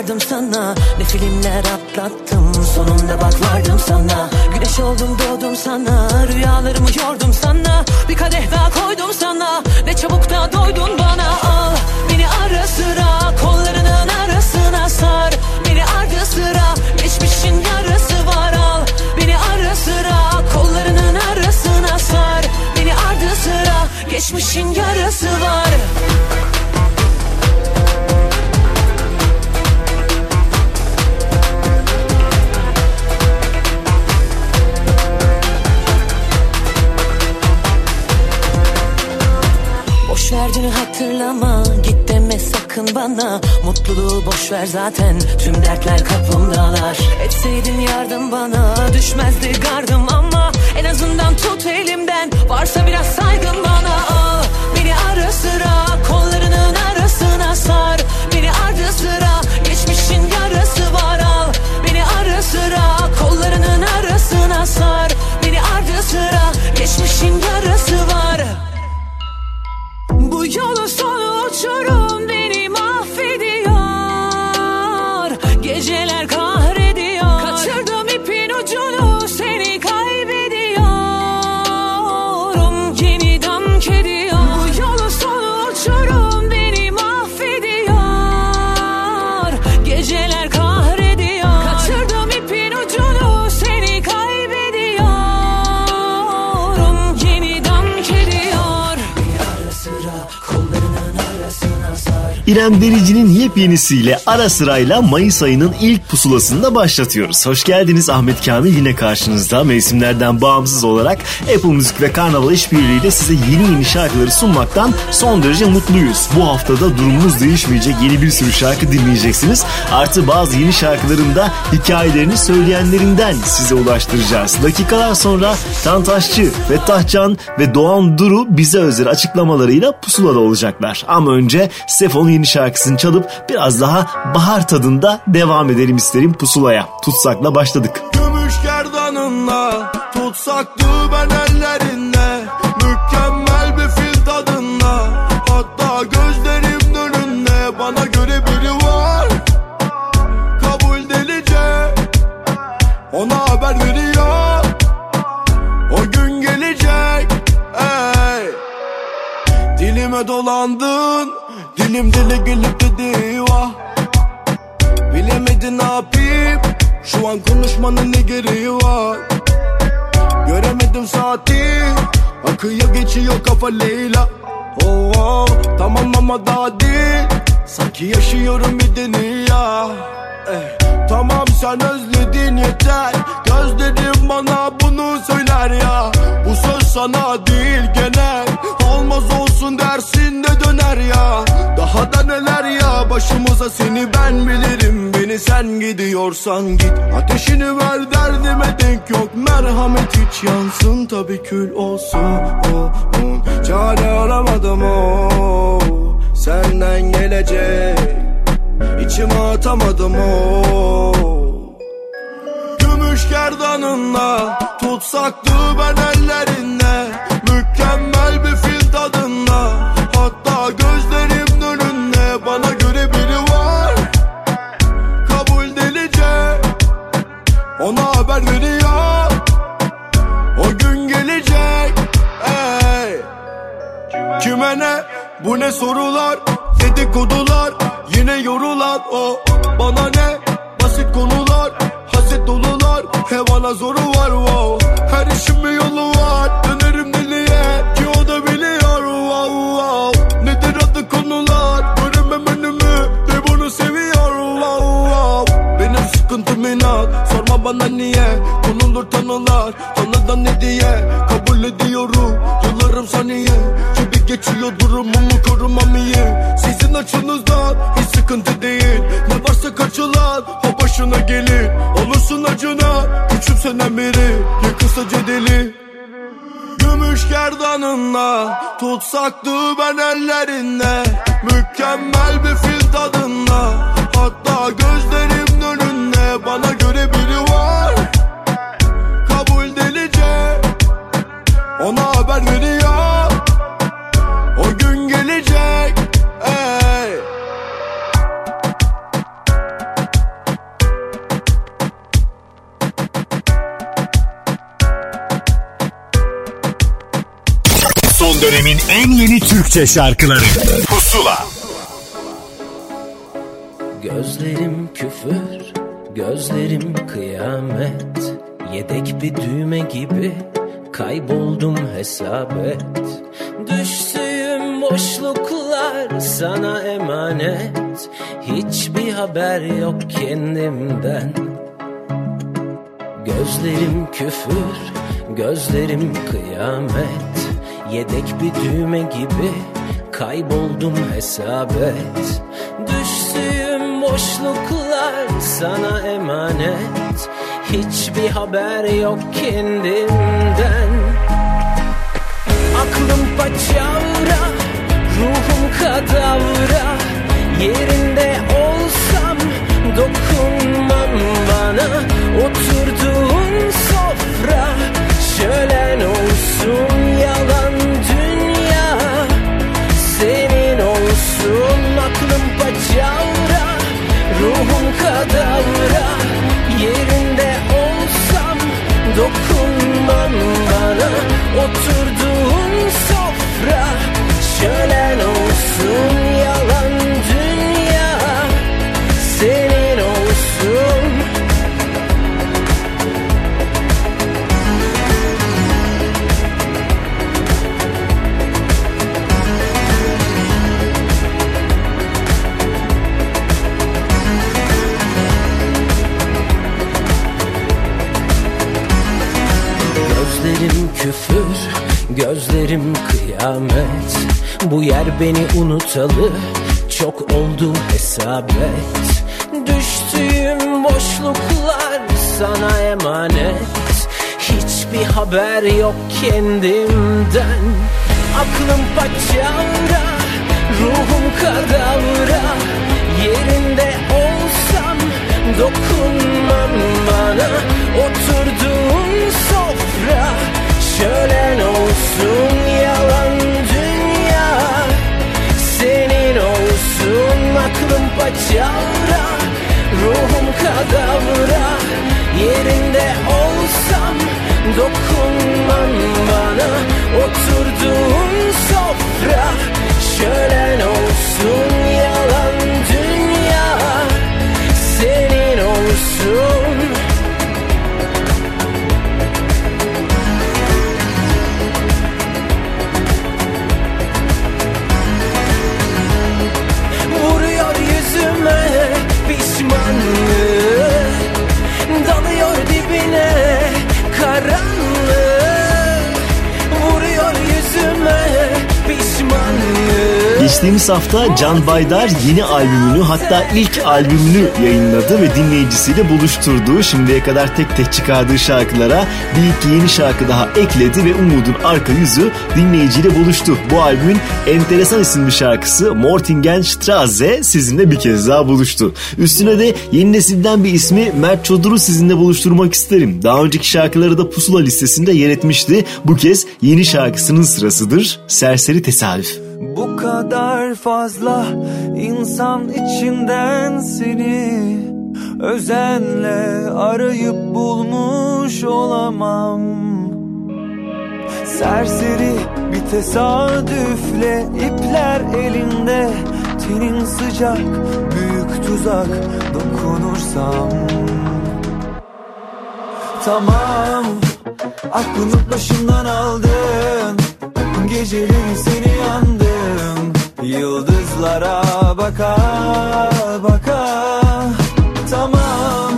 Sardım sana Ne filmler atlattım Sonunda bak vardım sana. Güneş oldum doğdum sana Rüyalarımı yordum sana. Bir kadeh daha koydum sana Ne çabuk da doydun bana. Al beni ara sıra Kollarının arasına sar. Beni ardı sıra Geçmişin yarası var. Al Beni ara sıra Kollarının arasına sar. Beni ardı sıra Geçmişin yarası var Dünü hatırlama Git deme sakın bana. Mutluluğu boş ver zaten Tüm dertler kapımdalar. Etseydin yardım bana Düşmezdi gardım ama. En azından tut elimden Varsa biraz saygın bana. Al beni ara sıra Kollarının arasına sar. Beni ardı sıra Geçmişin yarası var. Al beni ara sıra Kollarının arasına sar bu yolun sonu İrem Derici'nin yepyenisiyle ara sırayla Mayıs ayının ilk pusulasını da başlatıyoruz. Hoş geldiniz Ahmet Kamil yine karşınızda mevsimlerden bağımsız olarak Apple Müzik ve Karnaval işbirliğiyle size yeni yeni şarkıları sunmaktan son derece mutluyuz. Bu haftada durumumuz değişmeyecek yeni bir sürü şarkı dinleyeceksiniz. Artı bazı yeni şarkıların da hikayelerini söyleyenlerinden size ulaştıracağız. Dakikalar sonra Tantaşçı, Fettah Can ve Doğan Duru bize özel açıklamalarıyla pusulada olacaklar. Ama önce Sefon'un yeni şarkısını çalıp biraz daha bahar tadında devam edelim isterim pusulaya. Tutsakla başladık. Gümüş gerdanınla Tutsaktı ben ellerinde Mükemmel bir fil tadında Hatta gözlerim önünde Bana göre biri var Kabul delice Ona haber veriyor O gün gelecek Ey Dilime dolandın Dilim dili gelip dedi vah Bilemedin ne yapayım? Şu an konuşmanın ne gereği var? Göremedim saati. Akıyor geçiyor kafa Leyla. Oh, oh, Tamam ama daha değil. Sanki yaşıyorum bir dünya. Eh, Tamam sen özledin yeter. Gözlerim bana bunu söyler ya. Bu söz sana değil genel Olmaz olsun dersin de döner ya. Daha da neler ya başımıza seni ben bilirim. Beni sen gidiyorsan git. Ateşini ver derdime denk yok. Merhamet hiç yansın tabi kül olsun. Oh, oh. Çare aramadım o Senden gelecek. İçime atamadım o Gümüş gerdanınla Tutsaktı ben ellerinde. Mükemmel bir fil bu ne sorular? Dedikodular yine yorulan o Bana ne? Basit konular Haset dolular. Hevana zoru var wow. Her işin bir yolu var. Dönerim deliye ki o da biliyor. Wow, wow. Nedir adı konular? Göremem önümü de bunu seviyor. Wow, wow. Benim sıkıntım inat. Sorma bana niye? Konulur tanılar. Tanıdan ne diye? Kabul ediyorum. Yıllarım saniye. Gibi geçiyor durumumu korumam iyi. Sizin açınızdan hiç sıkıntı değil. Acılar Ha başına gelir. Olursun acına Küçümsenen biri. Yıkılsa cedeli. Gümüş gerdanınla Tutsaktı ben ellerinde. Mükemmel bir fil tadında Hatta gözlerim dönemin en yeni Türkçe şarkıları. Pusula. Gözlerim küfür, gözlerim kıyamet. Yedek bir düğme gibi kayboldum hesap et. Düştüğüm boşluklar sana emanet. Hiçbir haber yok kendimden. Gözlerim küfür, gözlerim kıyamet Yedek bir düğme gibi kayboldum hesap et Düştüğüm boşluklar sana emanet. Hiçbir haber yok kendimden. Aklım paçavra, ruhum kadavra. Yerinde olsam dokunmam bana. Oturduğun sofra şölen olsun kadavra Yerinde olsam dokunmam bana. Oturduğun sofra şölen olsun gözlerim kıyamet. Bu yer beni unutalı, çok oldu hesap et Düştüğüm boşluklar sana emanet. Hiçbir haber yok kendimden. Aklım paçavra, ruhum kadavra. Yerinde olsam dokunmam bana. Oturduğun sofra şölen olsun yalan dünya Senin olsun aklım paçavra Ruhum kadavra Yerinde olsam dokunmam bana Oturduğun sofra. Şölen olsun yalan Hafta Can Baydar yeni albümünü hatta ilk albümünü yayınladı ve dinleyicisiyle buluşturdu. Şimdiye kadar tek tek çıkardığı şarkılara bir iki yeni şarkı daha ekledi ve Umud'un arka yüzü dinleyiciyle buluştu. Bu albümün enteresan isimli şarkısı Mortingen Straße sizinle bir kez daha buluştu. Üstüne de yeni nesilden bir ismi Mert Çodur'u sizinle buluşturmak isterim. Daha önceki şarkıları da Pusula listesinde yer etmişti. Bu kez yeni şarkısının sırasıdır. Serseri Tesadüf. Bu kadar fazla insan içinden seni Özenle arayıp bulmuş olamam. Serseri bir tesadüfle ipler elinde Tenin sıcak büyük tuzak dokunursam. Tamam aklımı başımdan aldın. Geceleri seni yandım Yıldızlara baka baka Tamam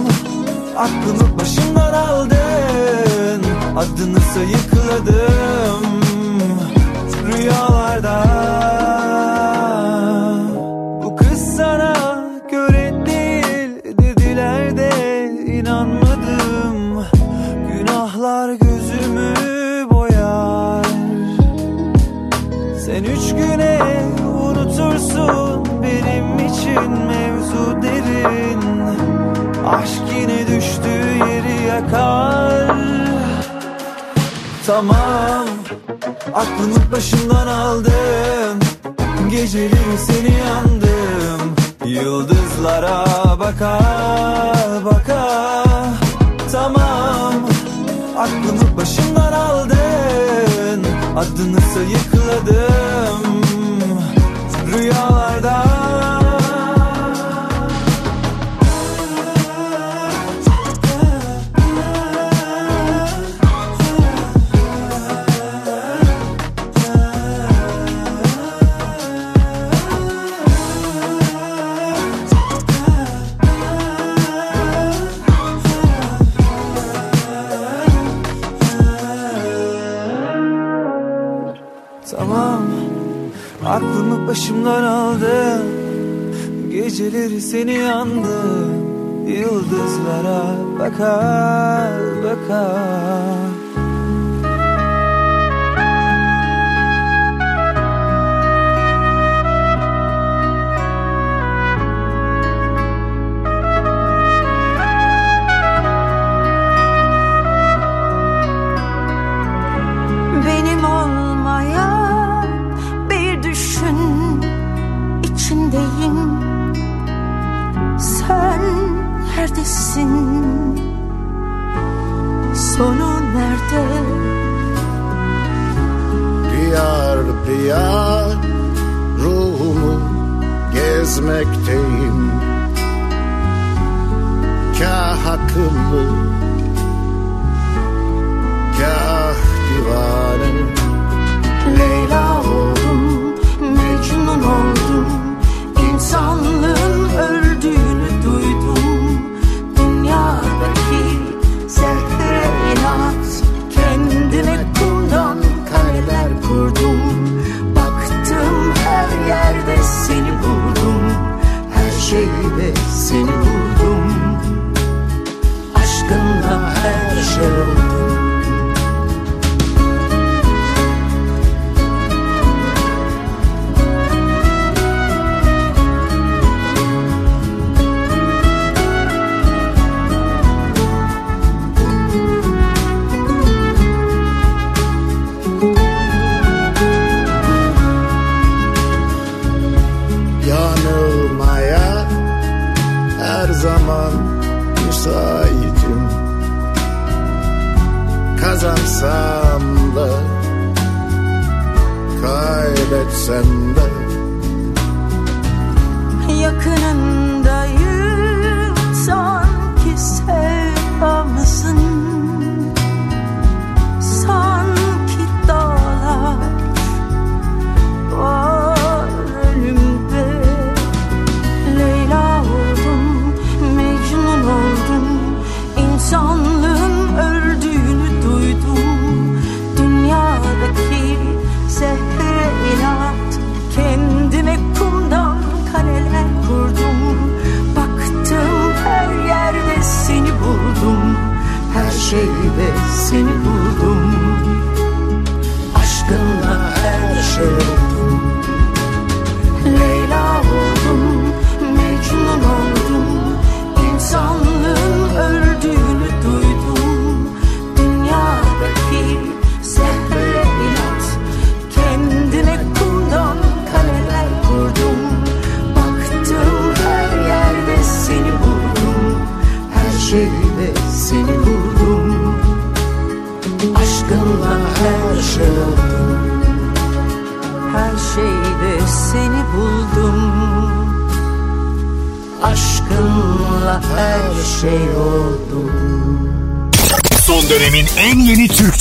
aklımı başımdan aldın Adını sayıkladım Tamam Aklımı başımdan aldın. Geceleri seni yandım. Yıldızlara baka baka. Tamam Aklımı başımdan aldın. Adını sayıkladım Rüyalarda Aklımı başımdan aldın Geceleri seni yandım Yıldızlara bakar bakar neredesin Sonu nerede Diyar diyar ruhumu gezmekteyim. Kah akıllı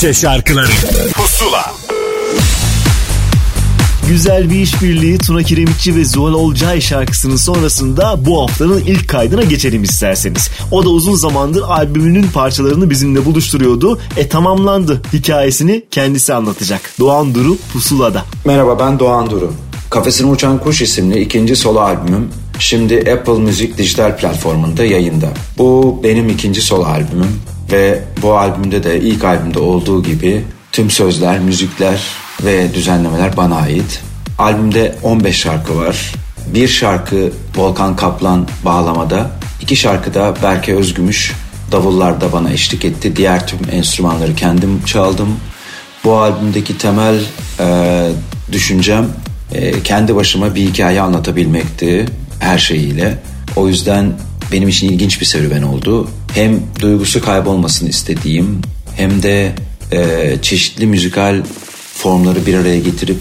Türkçe şarkıları Pusula Güzel bir işbirliği Tuna Kiremitçi ve Zuhal Olcay şarkısının sonrasında bu haftanın ilk kaydına geçelim isterseniz. O da uzun zamandır albümünün parçalarını bizimle buluşturuyordu. E tamamlandı. Hikayesini kendisi anlatacak. Doğan Duru Pusula'da. Merhaba ben Doğan Duru. Kafesine Uçan Kuş isimli ikinci solo albümüm şimdi Apple Müzik dijital platformunda yayında. Bu benim ikinci solo albümüm ve bu albümde de ilk albümde olduğu gibi tüm sözler, müzikler ve düzenlemeler bana ait. Albümde 15 şarkı var. Bir şarkı Volkan Kaplan bağlamada, iki şarkı da Berke Özgümüş davullarda bana eşlik etti. Diğer tüm enstrümanları kendim çaldım. Bu albümdeki temel e, düşüncem e, kendi başıma bir hikaye anlatabilmekti her şeyiyle. O yüzden benim için ilginç bir serüven oldu. Hem duygusu kaybolmasını istediğim hem de e, çeşitli müzikal formları bir araya getirip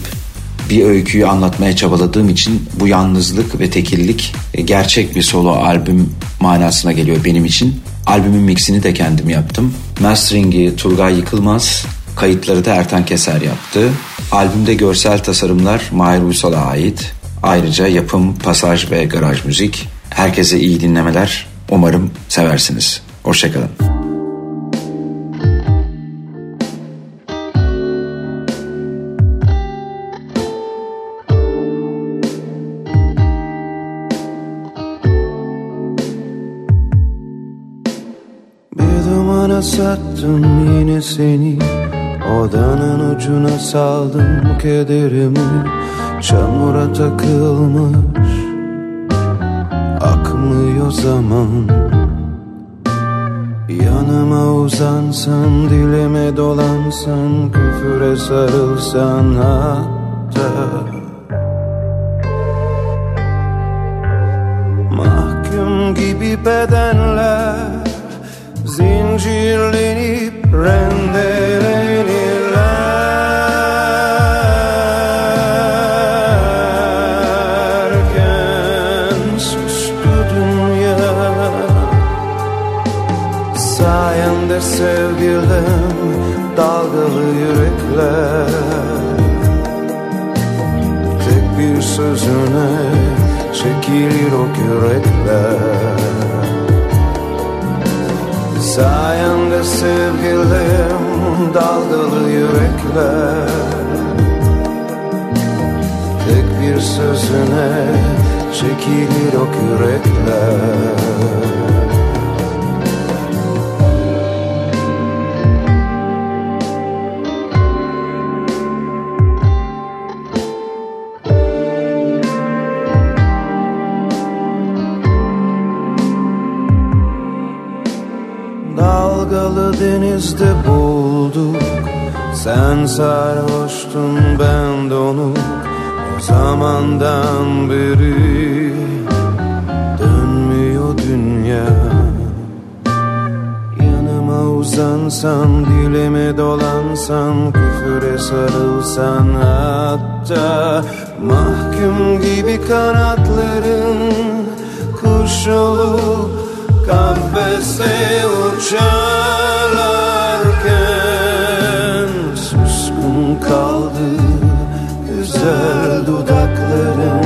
bir öyküyü anlatmaya çabaladığım için bu yalnızlık ve tekillik e, gerçek bir solo albüm manasına geliyor benim için. Albümün mixini de kendim yaptım. Mastering'i Turgay Yıkılmaz, kayıtları da Ertan Keser yaptı. Albümde görsel tasarımlar Mahir Uysal'a ait. Ayrıca yapım, pasaj ve garaj müzik. Herkese iyi dinlemeler. Umarım seversiniz. Hoşçakalın. Sattım yine seni Odanın ucuna saldım kederimi Çamura takılmış Akmıyor zaman. Yanıma uzansan Dilime dolansan Küfüre sarılsan hatta. Mahkum gibi bedenler Zincirlenip rendelenirlerken yürekler Sayende sevgilim dalgalı yürekler Tek bir sözüne çekilir o yürekler denizde bulduk. Sen sarhoştun ben donuk O zamandan beri Dönmüyor dünya. Yanıma uzansan Dilime dolansan Küfüre sarılsan hatta Mahkum gibi kanatların Kuş olup Kafese uçarlarken güzel dudakların.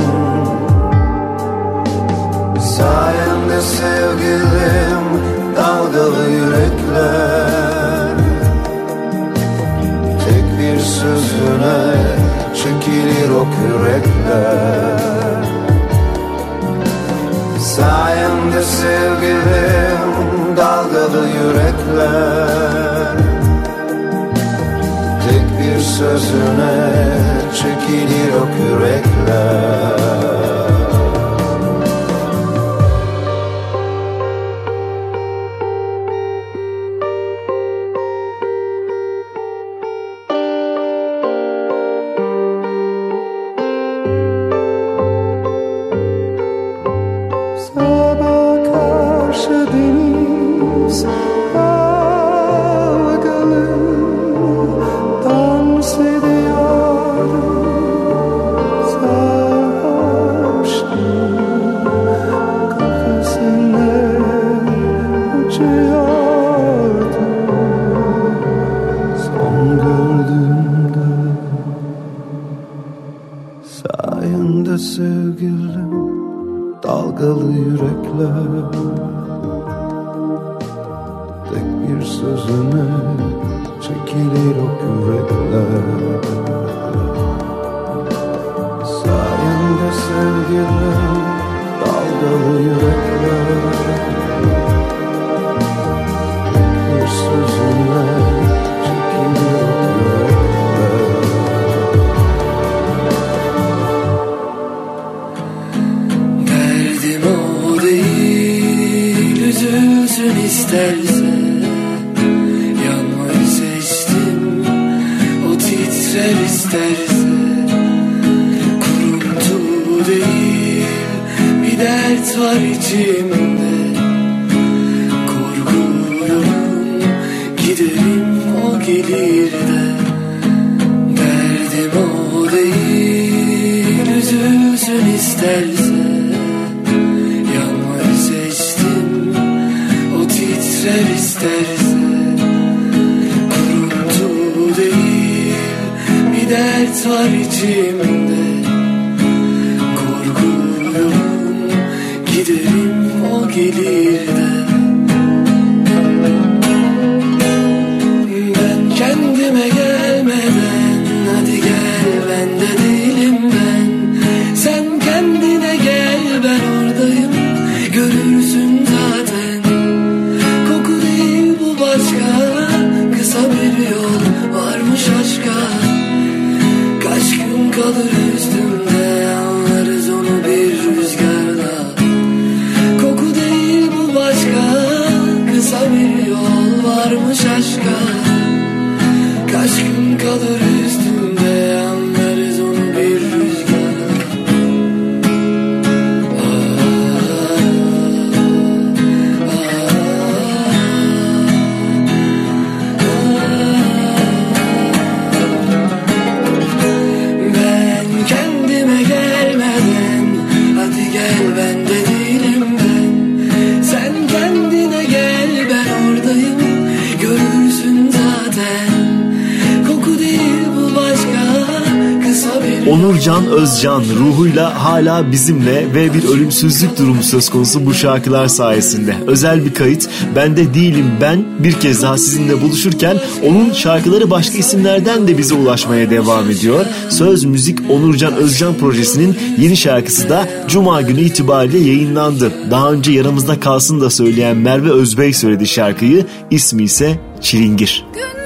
Sayende sevgilim dalgalı yürekler. Tek bir sözüne çekilir o kürekler. Sayende sevgilim dalgalı yürekler bir sözüne çekilir o kürekler ruhuyla hala bizimle ve bir ölümsüzlük durumu söz konusu bu şarkılar sayesinde. Özel bir kayıt Ben de Değilim Ben bir kez daha sizinle buluşurken onun şarkıları başka isimlerden de bize ulaşmaya devam ediyor. Söz Müzik Onurcan Özcan projesinin yeni şarkısı da Cuma günü itibariyle yayınlandı. Daha önce Yaramızda Kalsın da söyleyen Merve Özbey söyledi şarkıyı. İsmi ise Çilingir. Gün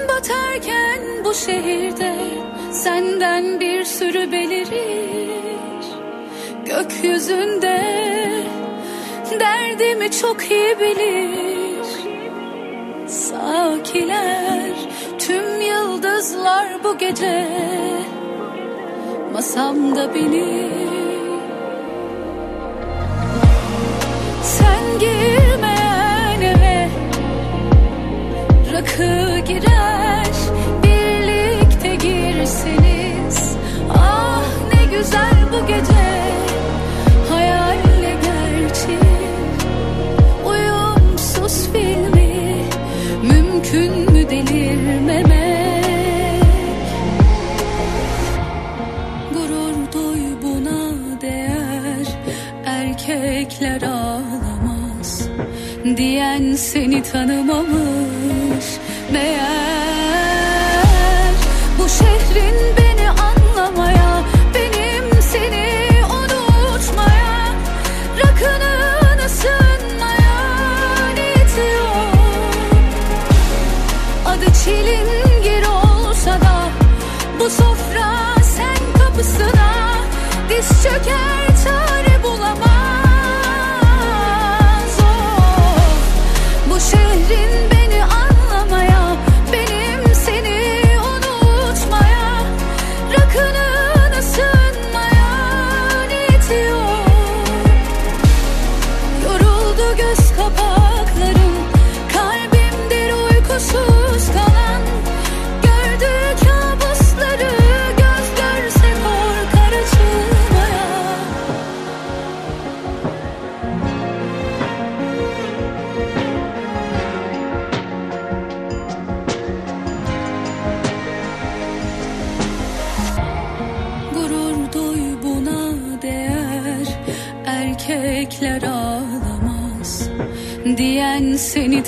Gökyüzünde. Derdimi çok iyi bilir. Sakiler tüm yıldızlar bu gece masamda benim Sen girmeyen eve rakı girer birlikte girseniz ah ne güzel bu gece mümkün mü delirmemek. Gurur duy buna değer. Erkekler ağlamaz diyen seni tanımamış. Meğer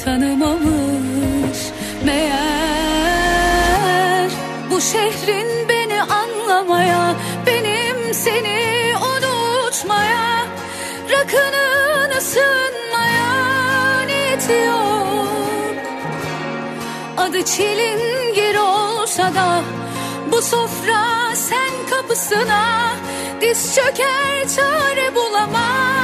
tanımamış. Meğer Bu şehrin beni anlamaya Benim seni unutmaya Rakının ısınmaya niyeti yok. Adı çilingir olsa da bu sofra sen kapısına diz çöker çare bulamaz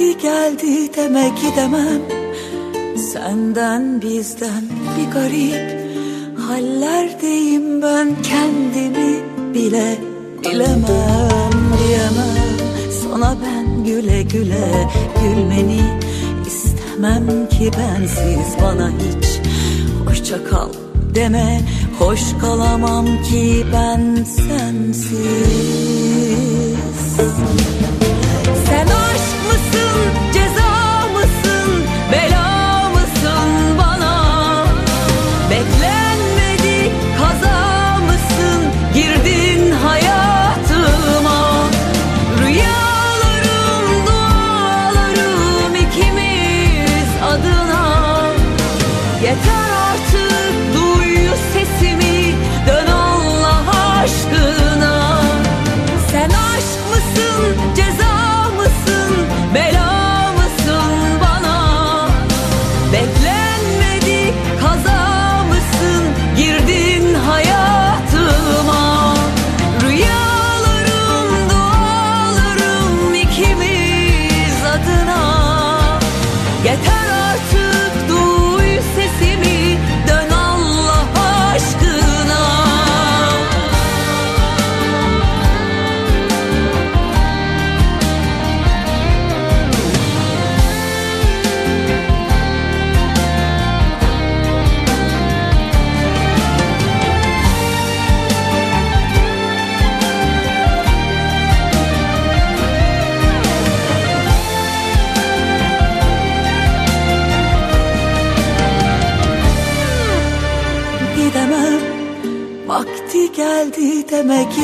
Vakti geldi deme gidemem Senden bizden bir garip Hallerdeyim ben. Kendimi bile bilemem diyemem. Sana ben güle güle gülmeni istemem ki bensiz. Bana hiç Hoşça kal deme hoş kalamam ki ben sensiz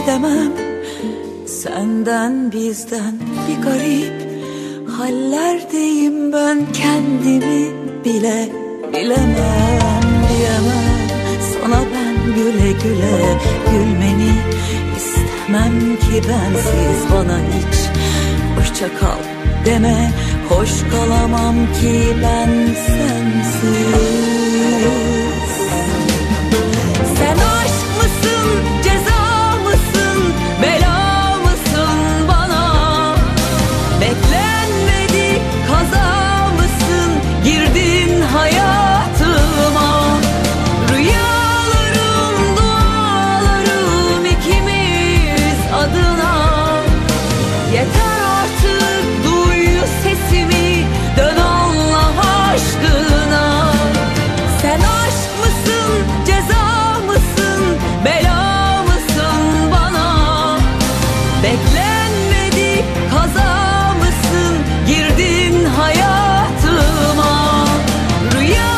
deme gidemem. Senden bizden bir garip Hallerdeyim ben. Kendimi bile bilemem diyemem. Sana ben güle güle gülmeni istemem ki bensiz. Bana hiç Hoşça kal deme hoş kalamam ki ben sensiz. Sen aşk mısın, hayat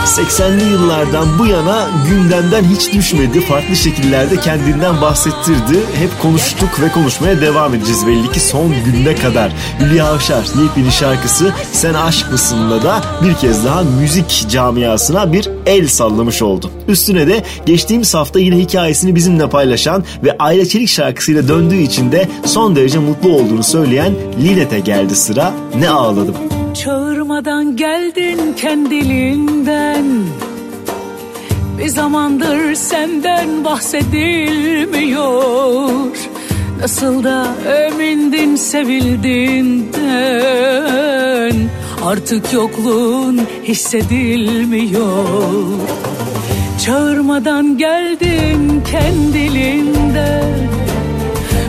80'li yıllardan bu yana gündemden hiç düşmedi. Farklı şekillerde kendinden bahsettirdi. Hep konuştuk ve konuşmaya devam edeceğiz belli ki son gününe kadar. Hülya Avşar yepyeni şarkısı Sen Aşk Mısın'la da bir kez daha müzik camiasına bir el sallamış oldu. Üstüne de geçtiğimiz hafta yine hikayesini bizimle paylaşan ve Ayla Çelik şarkısıyla döndüğü için de son derece mutlu olduğunu söyleyen Linet'e geldi sıra. Ne ağladım. Çağırmadan geldin kendiliğinden. Bir zamandır senden bahsedilmiyor. Nasıl da emindin sevildiğinden. Artık yokluğun hissedilmiyor. Çağırmadan geldin kendiliğinden.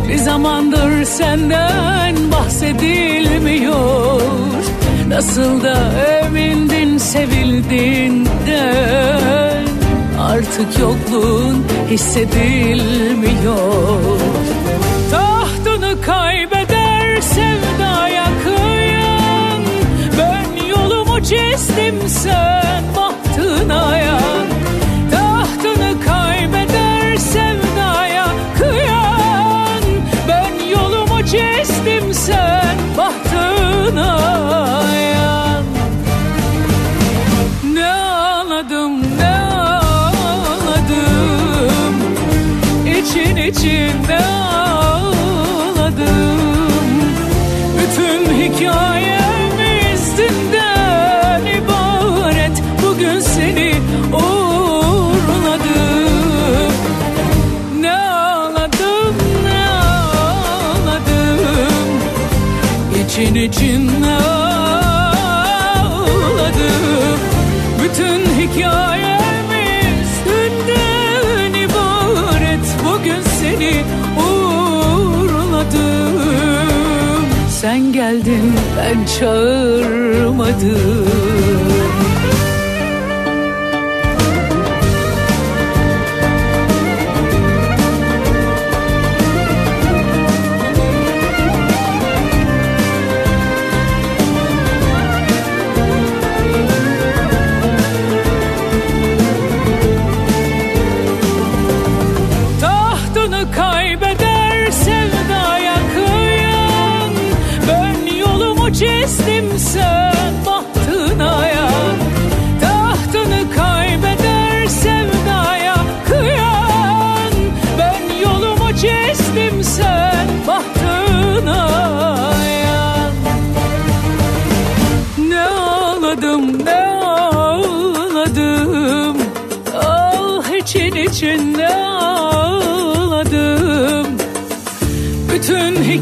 Bir zamandır senden bahsedilmiyor Nasıl da emindin sevildiğinden Artık yokluğun hissedilmiyor. Tahtını kaybeder sevda çağırmadı.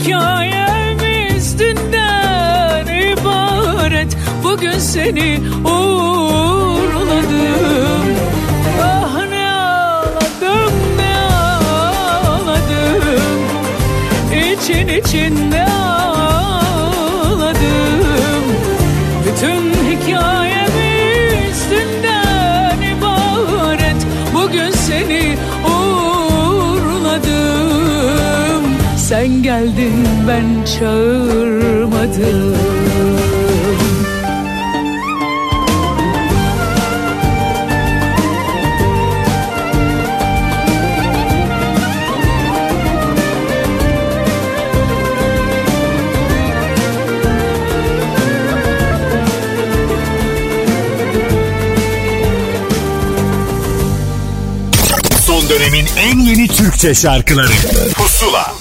hikayemiz dünden ibaret. Bugün seni uğurluyorum geldin ben çağırmadım. Dönemin en yeni Türkçe şarkıları. Pusula.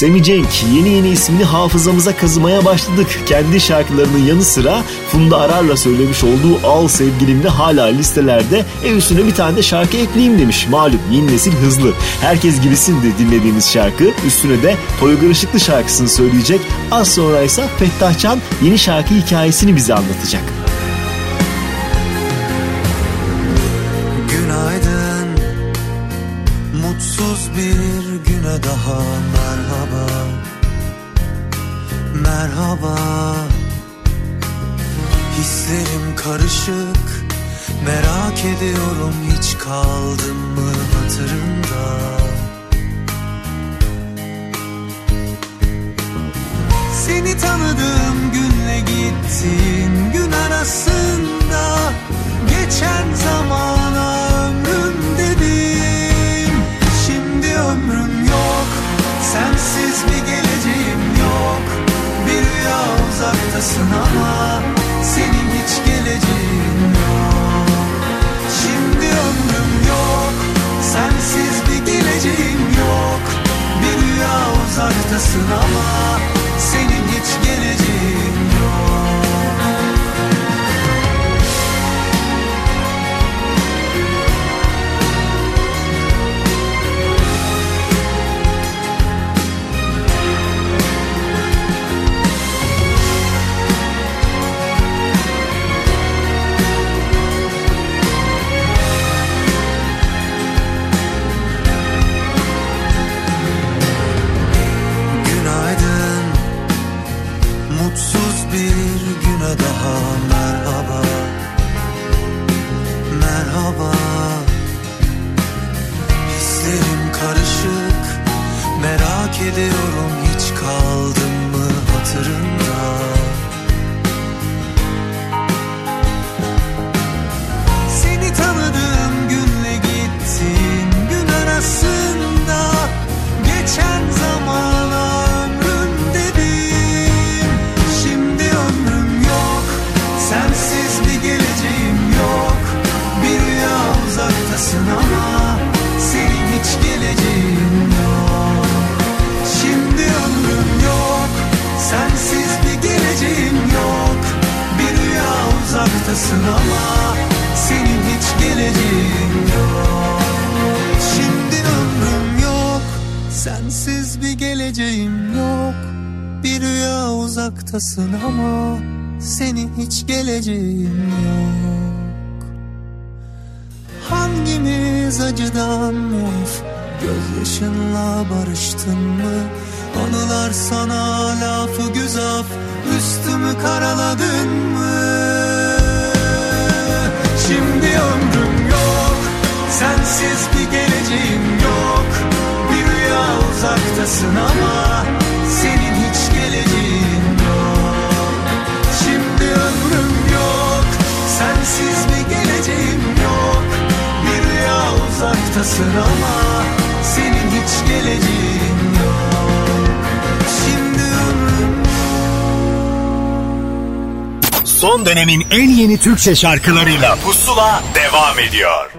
Semi Cenk yeni yeni ismini hafızamıza kazımaya başladık. Kendi şarkılarının yanı sıra Funda Arar'la söylemiş olduğu Al Sevgilim'de hala listelerde e üstüne bir tane de şarkı ekleyeyim demiş. Malum yeni nesil hızlı. Herkes gibisin de dinlediğimiz şarkı. Üstüne de Toygar Işıklı şarkısını söyleyecek. Az sonra ise Fettah Can yeni şarkı hikayesini bize anlatacak. Uzaktasın ama Senin hiç geleceğin yok. Şimdi ömrüm yok. Sensiz bir geleceğim yok. Bir rüya uzaktasın ama Senin hiç geleceğin yok. Hangimiz acıdan of Gözyaşınla barıştın mı? Anılar sana lafı güzaf. Üstümü karaladın mı Şimdi ömrüm yok. Sensiz bir geleceğim yok. Bir rüya uzaktasın ama Senin hiç geleceğin yok. Şimdi ömrüm yok. Sensiz bir geleceğim yok. Bir rüya uzaktasın ama Senin hiç geleceğin Son dönemin en yeni Türkçe şarkılarıyla Pusula devam ediyor.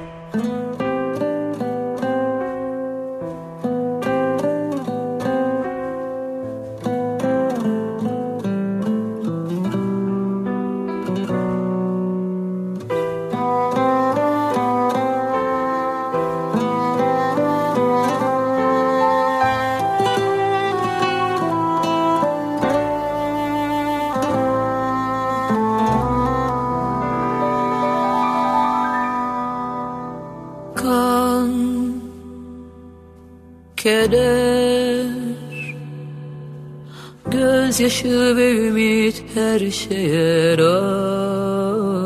Gözyaşı ve ümit her şeye rağmen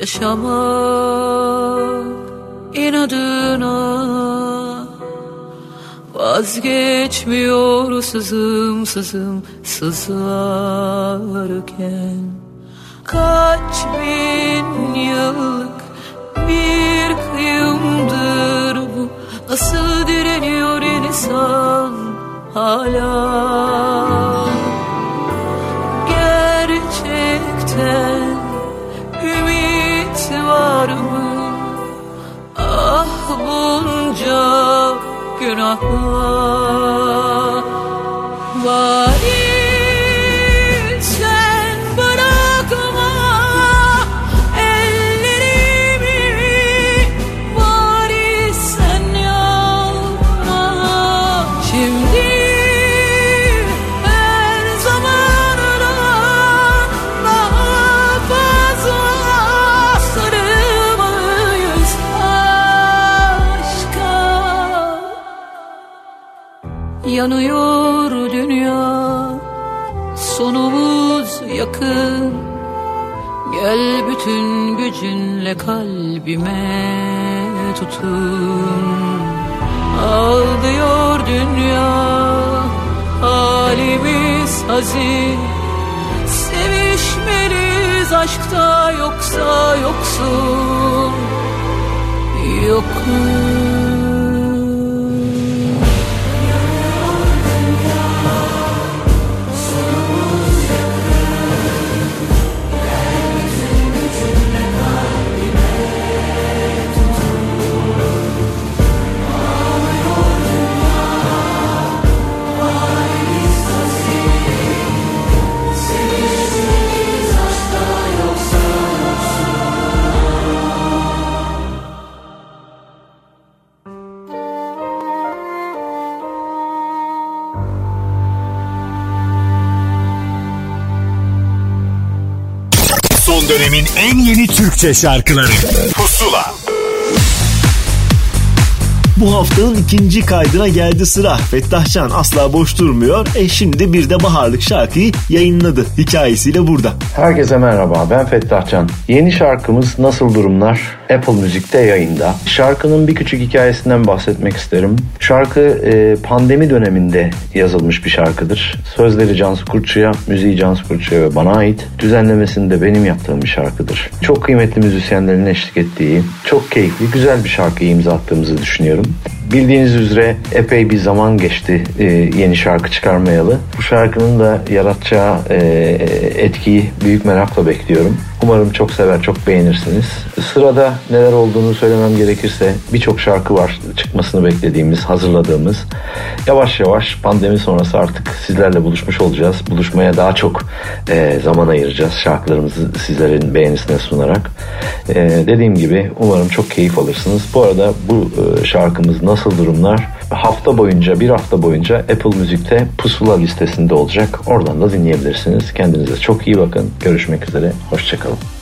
Yaşamak inadına Vazgeçmiyor sızım sızım sızarken. Kaç bin yıllık bir kıyımdır bu. Nasıl direniyor insan hala 河。Yanıyor dünya. Sonumuz yakın. Gel bütün gücünle kalbime tutun. Ağlıyor dünya. Halimiz hazin. Sevişmeliyiz aşkta yoksa yoksun. Yokum Türkçe şarkıları Pusula Bu haftanın ikinci kaydına geldi sıra. Fettah Can asla boş durmuyor. E şimdi bir de baharlık şarkıyı yayınladı. Hikayesiyle burada. Herkese merhaba ben Fettah Can. Yeni şarkımız Nasıl Durumlar Apple Müzik'te yayında. Şarkının bir küçük hikayesinden bahsetmek isterim. Şarkı e, pandemi döneminde yazılmış bir şarkıdır. Sözleri Cansu Kurtçu'ya, müziği Cansu Kurtçu'ya ve bana ait. Düzenlemesini de benim yaptığım bir şarkıdır. Çok kıymetli müzisyenlerin eşlik ettiği, çok keyifli, güzel bir şarkıyı imza attığımızı düşünüyorum. Bildiğiniz üzere epey bir zaman geçti e, yeni şarkı çıkarmayalı. Bu şarkının da yaratacağı e, etkiyi büyük merakla bekliyorum. Umarım çok sever, çok beğenirsiniz. Sırada neler olduğunu söylemem gerekirse birçok şarkı var çıkmasını beklediğimiz, hazırladığımız. Yavaş yavaş pandemi sonrası artık sizlerle buluşmuş olacağız. Buluşmaya daha çok e, zaman ayıracağız şarkılarımızı sizlerin beğenisine sunarak. E, dediğim gibi umarım çok keyif alırsınız. Bu arada bu e, şarkımız Nasıl Durumlar hafta boyunca, bir hafta boyunca Apple Müzik'te pusula listesinde olacak. Oradan da dinleyebilirsiniz. Kendinize çok iyi bakın. Görüşmek üzere. Hoşçakalın.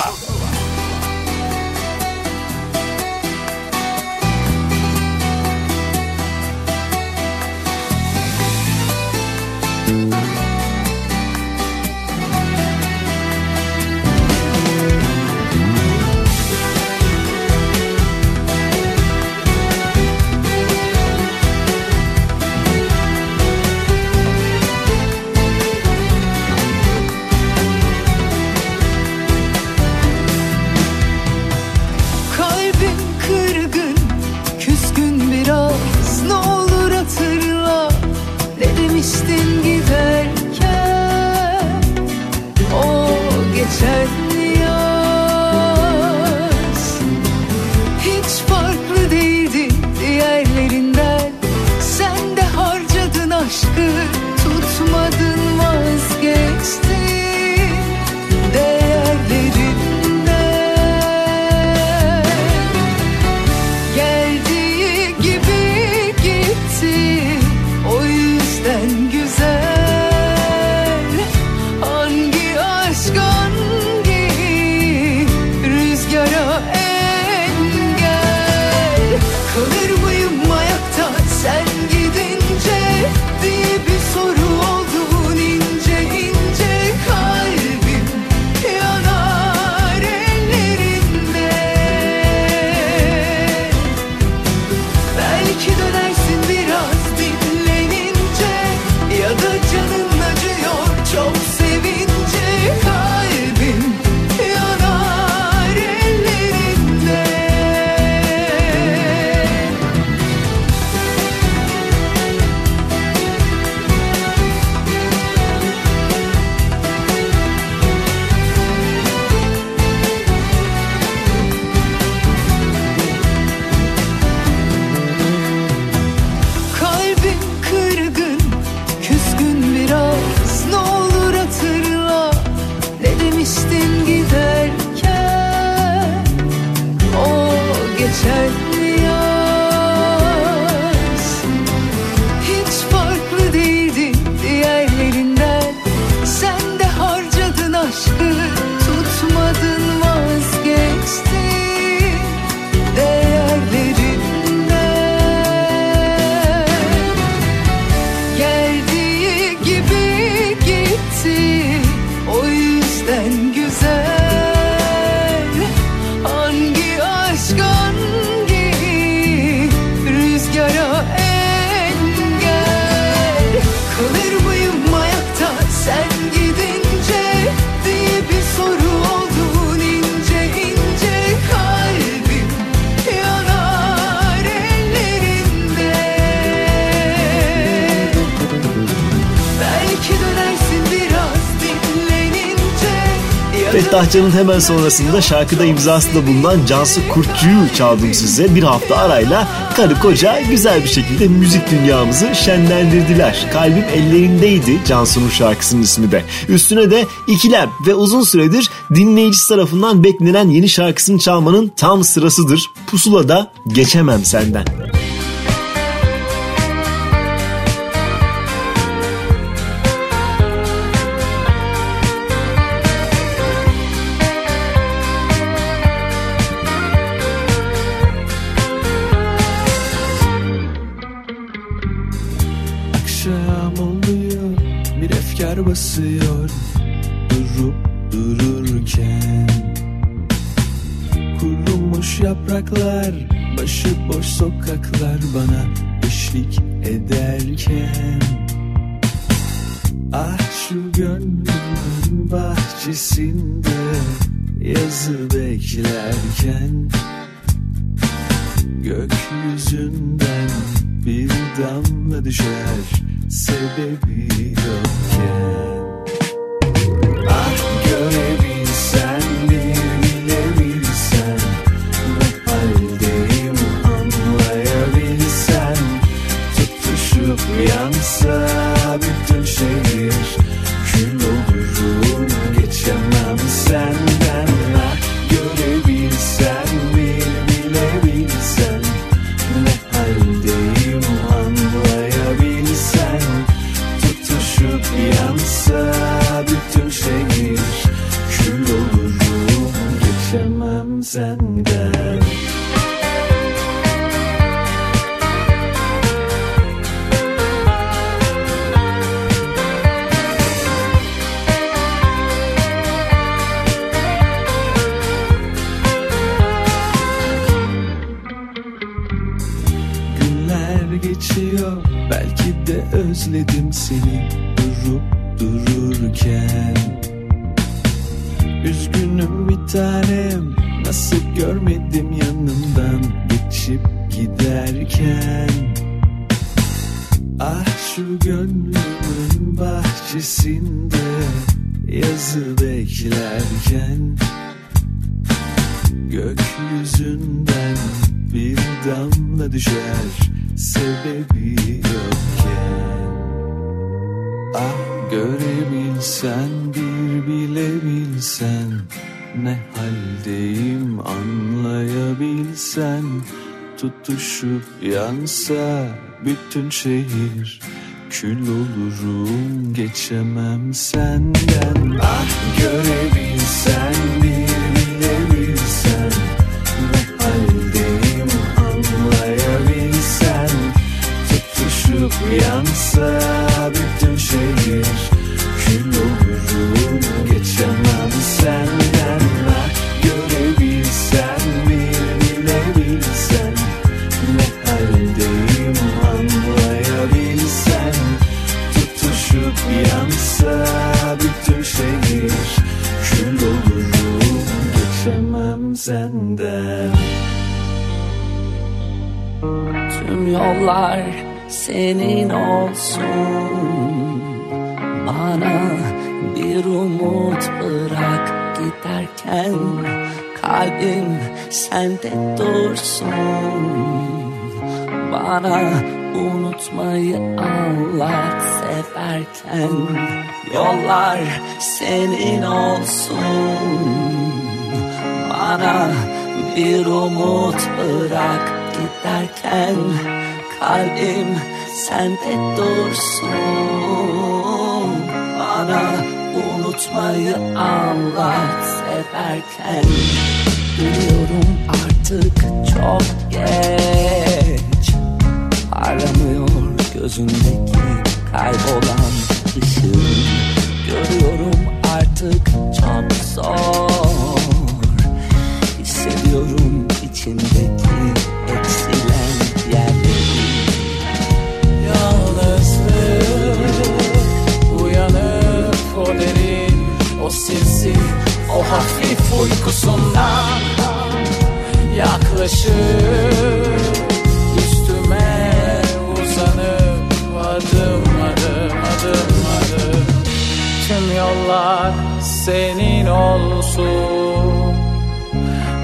parçanın hemen sonrasında şarkıda imzasında bulunan Cansu Kurtçu'yu çaldım size. Bir hafta arayla karı koca güzel bir şekilde müzik dünyamızı şenlendirdiler. Kalbim ellerindeydi Cansu'nun şarkısının ismi de. Üstüne de ikilem ve uzun süredir dinleyicisi tarafından beklenen yeni şarkısını çalmanın tam sırasıdır. Pusula'da geçemem senden. Yansa bütün şehir Kül olurum. Geçemem senden. Günler geçiyor belki de özledim seni bütün şehir Kül olurum geçemem senden. Ah görebilsen dursun Bana unutmayı anlat severken. Yollar senin olsun. Bana bir umut bırak giderken. Kalbim sende dursun. Bana unutmayı anlat severken. Biliyorum artık çok geç. Aramıyor gözündeki kaybolan ışığın Görüyorum artık çok zor. Hissediyorum içindeki eksilen yerleri. Yalnızlık uyanıp o derin O sinsi o hafif uykusundan Yaklaşıp üstüme uzanıp Adım adım adım adım. Tüm yollar senin olsun.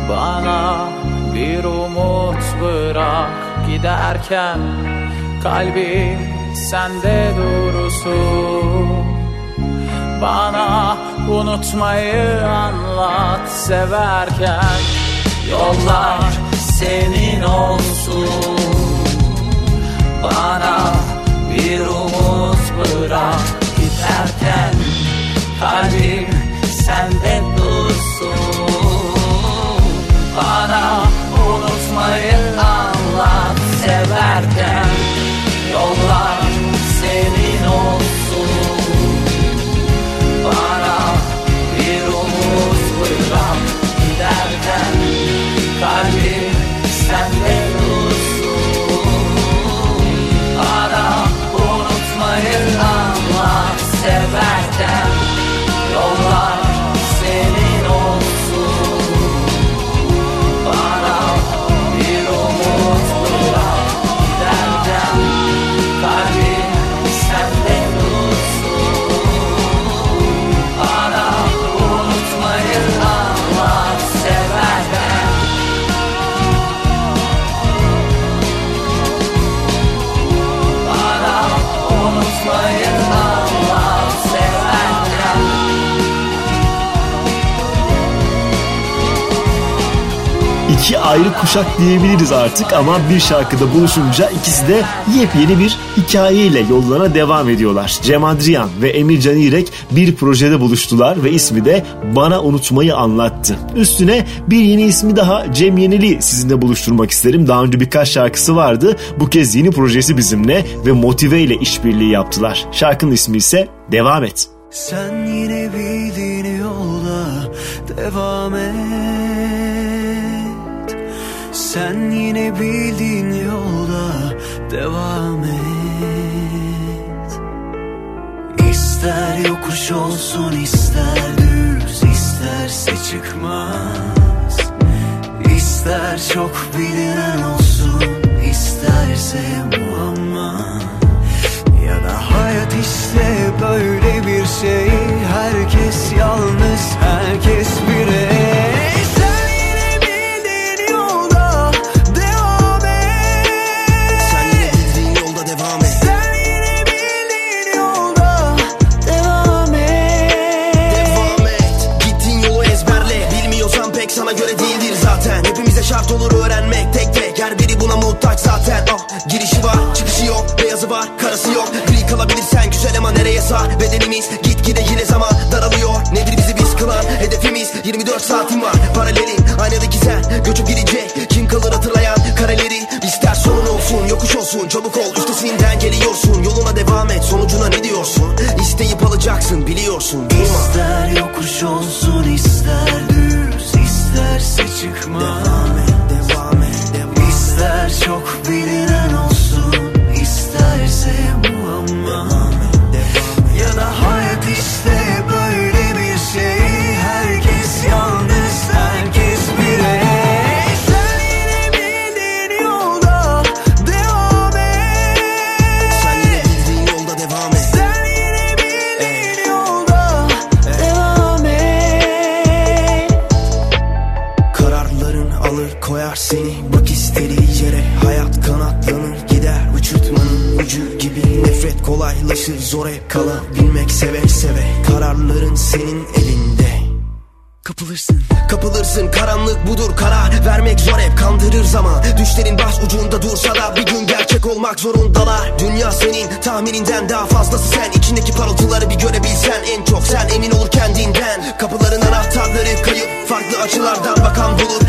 Bana bir umut bırak giderken Kalbim sende dursun. Bana unutmayı anlat severken Yollar senin olsun. Bana bir umut bırak giderken Kalbim sende dursun. Bana unutmayı anlat severken Yollar iki ayrı kuşak diyebiliriz artık ama bir şarkıda buluşunca ikisi de yepyeni bir hikayeyle yollarına devam ediyorlar. Cem Adrian ve Emir Canirek bir projede buluştular ve ismi de Bana Unutmayı Anlattı. Üstüne bir yeni ismi daha Cem Yenili sizinle buluşturmak isterim. Daha önce birkaç şarkısı vardı. Bu kez yeni projesi bizimle ve Motive ile işbirliği yaptılar. Şarkının ismi ise Devam Et. Sen yine bildiğin yolda devam et Sen yine bildiğin yolda devam et. İster yokuş olsun ister düz isterse çıkmaz. İster çok bilinen olsun Beyazı var karası yok. Gri kalabilirsen güzel ama nereye sar? Bedenimiz gitgide yine zaman daralıyor. Nedir bizi biz kılan hedefimiz? 24 saatim var paralelin Aynadaki sen göçüp gidecek. Kim kalır hatırlayan kareleri İster sorun olsun yokuş olsun Çabuk ol. Üstesinden geliyorsun Yoluna devam et. Sonucuna ne diyorsun? İsteyip alacaksın biliyorsun Durma İster yokuş olsun ister düz isterse çıkmaz. Devam et devam et devam et. İster çok bilinen isterse kalabilmek seve seve Kararların senin elinde. Kapılırsın. Kapılırsın karanlık budur karar Vermek zor hep. Kandırır zaman Düşlerin baş ucunda dursa da Bir gün gerçek olmak zorundalar. Dünya senin tahmininden daha fazlası. Sen İçindeki parıltıları bir görebilsen En çok sen emin olur kendinden. Kapıların anahtarları kayıp Farklı açılardan bakan bulur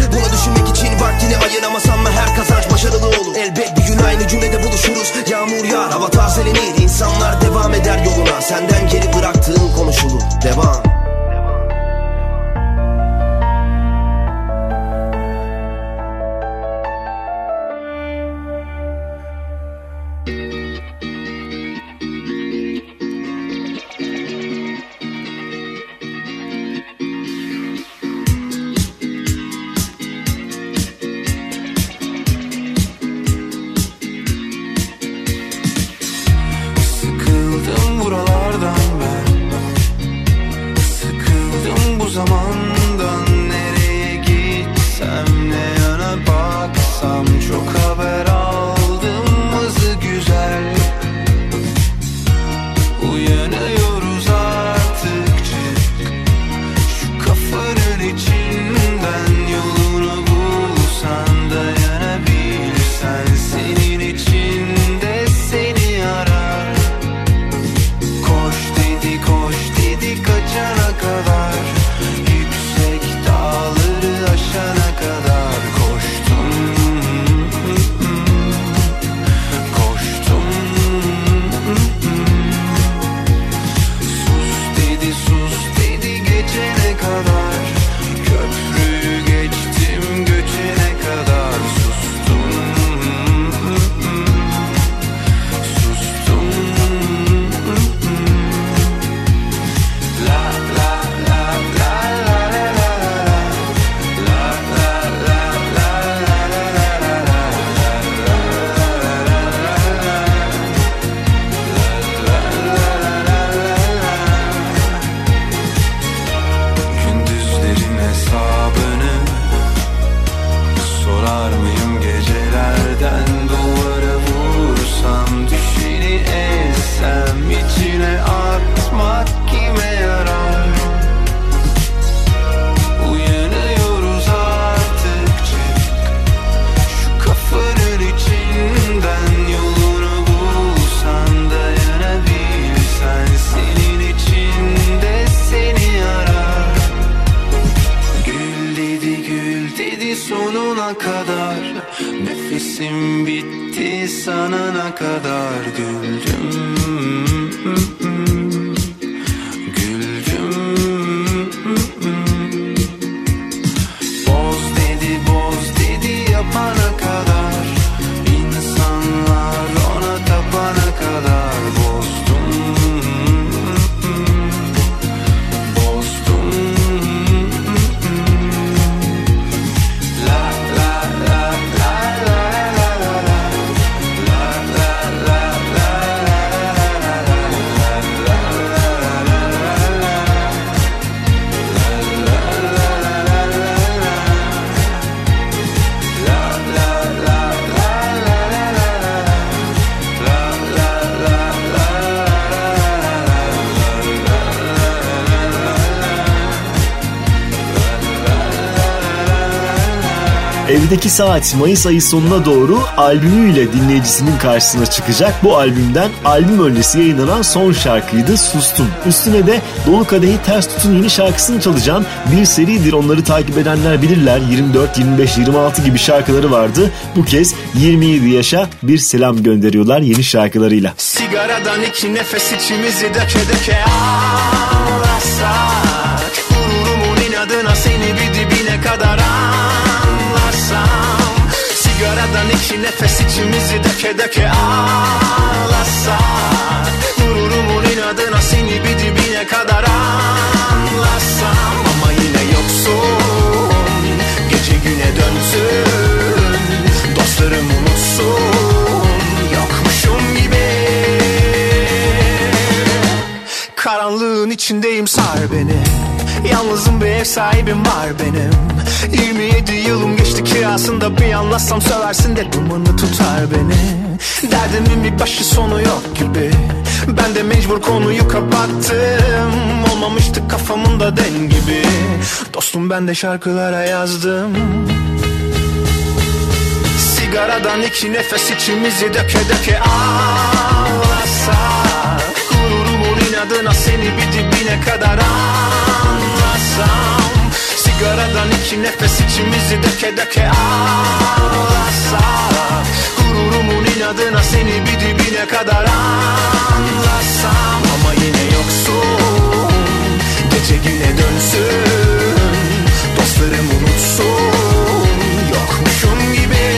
Evdeki Saat Mayıs ayı sonuna doğru albümüyle dinleyicisinin karşısına çıkacak. Bu albümden albüm öncesi yayınlanan son şarkıydı Sustum. Üstüne de Dolu Kadehi Ters Tutun yeni şarkısını çalacağım. Bir seridir onları takip edenler bilirler. 24, 25, 26 gibi şarkıları vardı. Bu kez 27 yaşa bir selam gönderiyorlar yeni şarkılarıyla. Sigaradan iki nefes içimizi döke döke ağlasak Gururumun inadına seni bir dibine kadar Sigaradan iki nefes içimizi döke döke ağlasak. Gururumun inadına seni bir dibine kadar anlarsam Ama yine yoksun Gece güne dönsün. Dostlarım unutsun Yokmuşum gibi. Karanlığın içindeyim sar beni Yalnızım bir ev sahibim var benim. 27 yılım geçti kirasında. Bir anlatsam söversin de dumanı tutar beni. Derdimin bir başı sonu yok gibi. Ben de mecbur konuyu kapattım. Olmamıştı kafamın da den gibi. Dostum ben de şarkılara yazdım. Sigaradan iki nefes içimizi döke döke ağlasak. Gururumun inadına seni bir dibine kadar anlasam Sigaradan iki nefes içimizi döke döke ağlasak. Gururumun inadına seni bir dibine kadar anlasam Ama yine yoksun Gece güne dönsün. Dostlarım unutsun Yokmuşum gibi.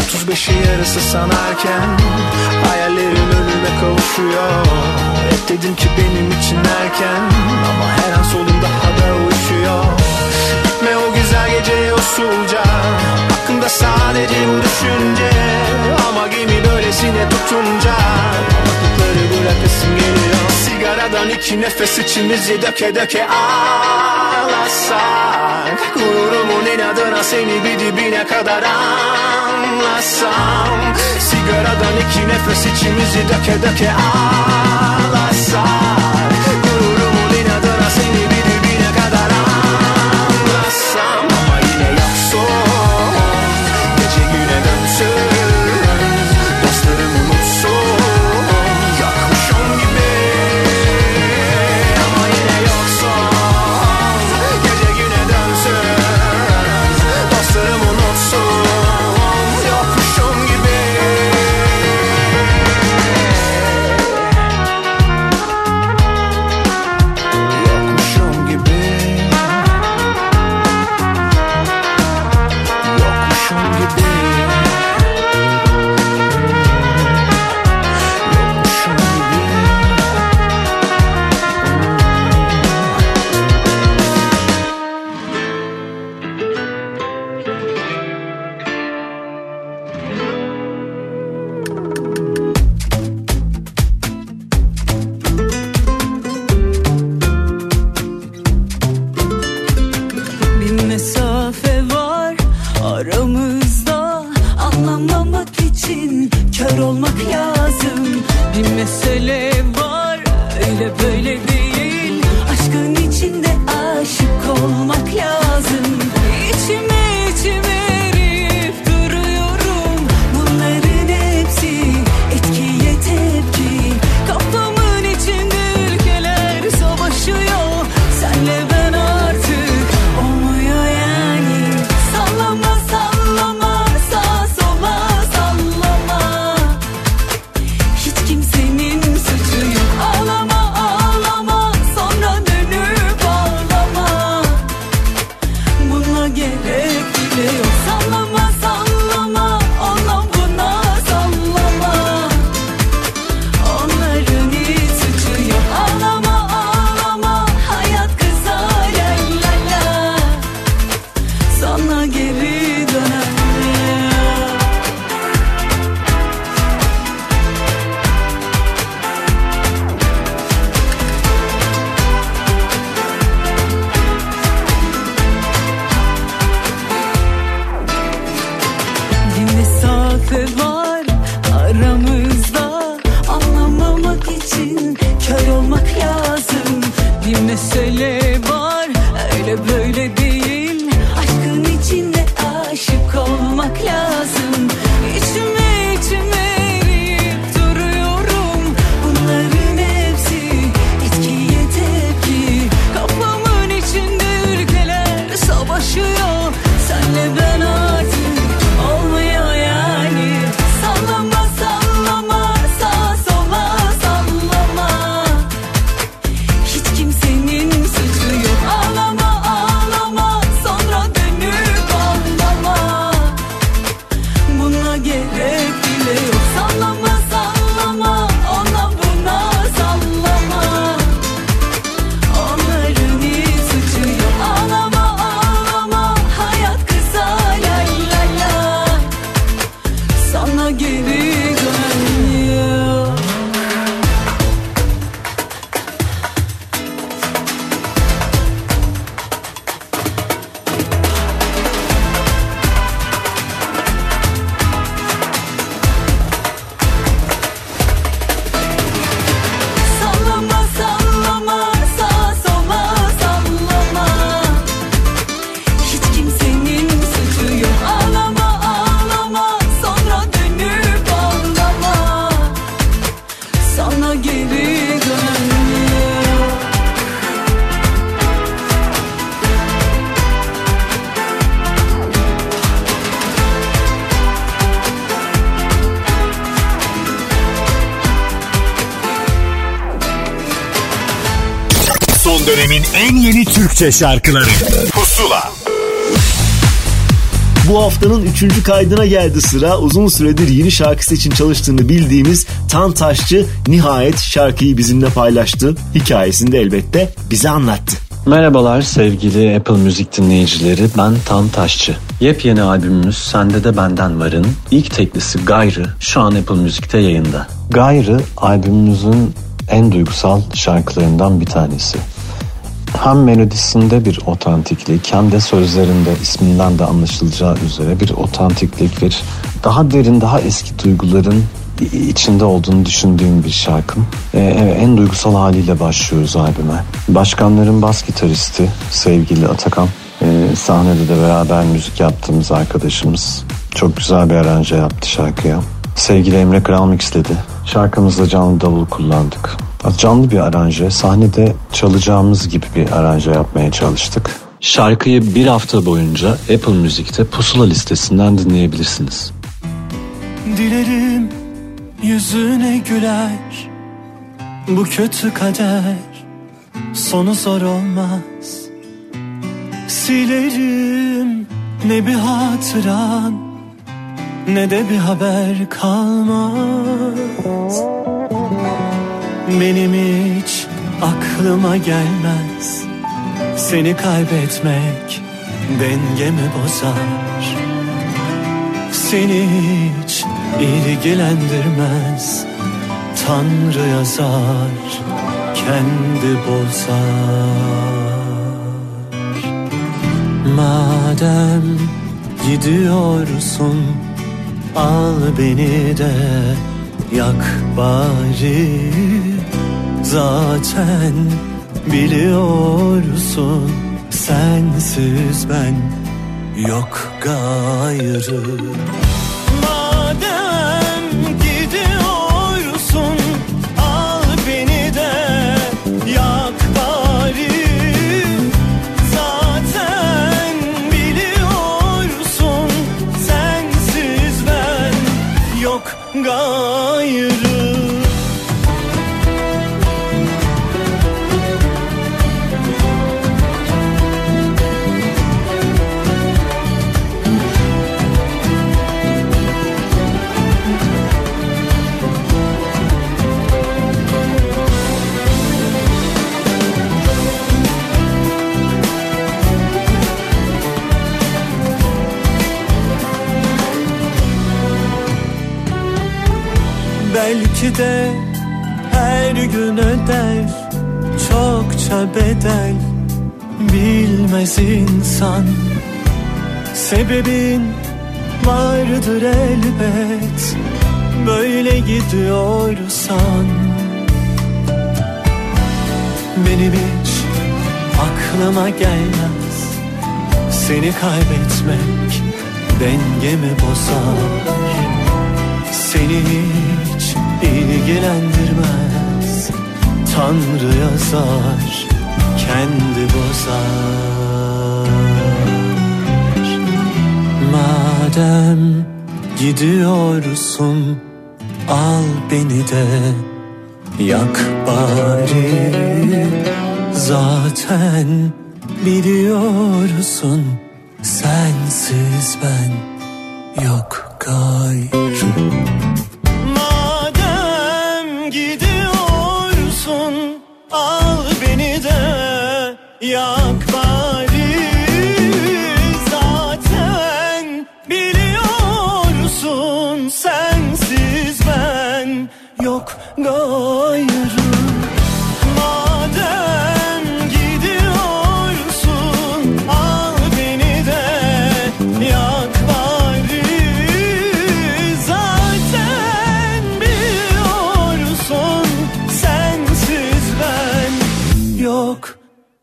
35'i yarısı sanarken Hayallerim kavuşuyor. Hep dedim ki benim için erken Ama her an solum daha da uçuyor Gitme o güzel geceye usulca. Aklımda sadece düşünce. Ama gemi böylesine tutunca. Baktıkları bırakasım geliyor. Sigaradan iki nefes içimizi döke döke ağlasak. Gururumun inadına seni bir dibine kadar anlasam. Sigaradan iki nefes içimizi döke döke ağlasak Türkçe şarkıları Pusula Bu haftanın üçüncü kaydına geldi sıra. Uzun süredir yeni şarkısı için çalıştığını bildiğimiz Tan Taşçı nihayet şarkıyı bizimle paylaştı. Hikayesini de elbette bize anlattı. Merhabalar sevgili Apple Müzik dinleyicileri ben Tan Taşçı. Yepyeni albümümüz Sende de Benden Var'ın ilk teklisi Gayrı şu an Apple Müzik'te yayında. Gayrı albümümüzün en duygusal şarkılarından bir tanesi. Hem melodisinde bir otantiklik hem de sözlerinde isminden de anlaşılacağı üzere bir otantiklik bir daha derin daha eski duyguların içinde olduğunu düşündüğüm bir şarkım. Ee, en duygusal haliyle başlıyoruz albüme. Başkanların bas gitaristi sevgili Atakan. Ee, sahnede de beraber müzik yaptığımız arkadaşımız. Çok güzel bir aranje yaptı şarkıya. Sevgili Emre Kral mixledi. Şarkımızda canlı davul kullandık. Canlı bir aranje. Sahnede çalacağımız gibi bir aranje yapmaya çalıştık. Şarkıyı bir hafta boyunca Apple Müzik'te pusula listesinden dinleyebilirsiniz. Dilerim yüzüne güler Bu kötü kader Sonu zor olmaz Silerim ne bir hatıran Ne de bir haber kalmaz Benim hiç aklıma gelmez. Seni kaybetmek dengemi bozar. Seni hiç ilgilendirmez. Tanrı yazar kendi bozar. Madem gidiyorsun al beni de yak bari Zaten biliyorsun sensiz ben yok gayrı De her gün öder çokça bedel. Bilmez insan Sebebin vardır elbet. Böyle gidiyorsan Benim hiç yanıma gelmez. Seni kaybetmek dengemi bozar. Seni hiç ilgilendirmez. Tanrı yazar kendi bozar. Madem gidiyorsun al beni de. Yak bari. Zaten biliyorsun sensiz ben yok gayrı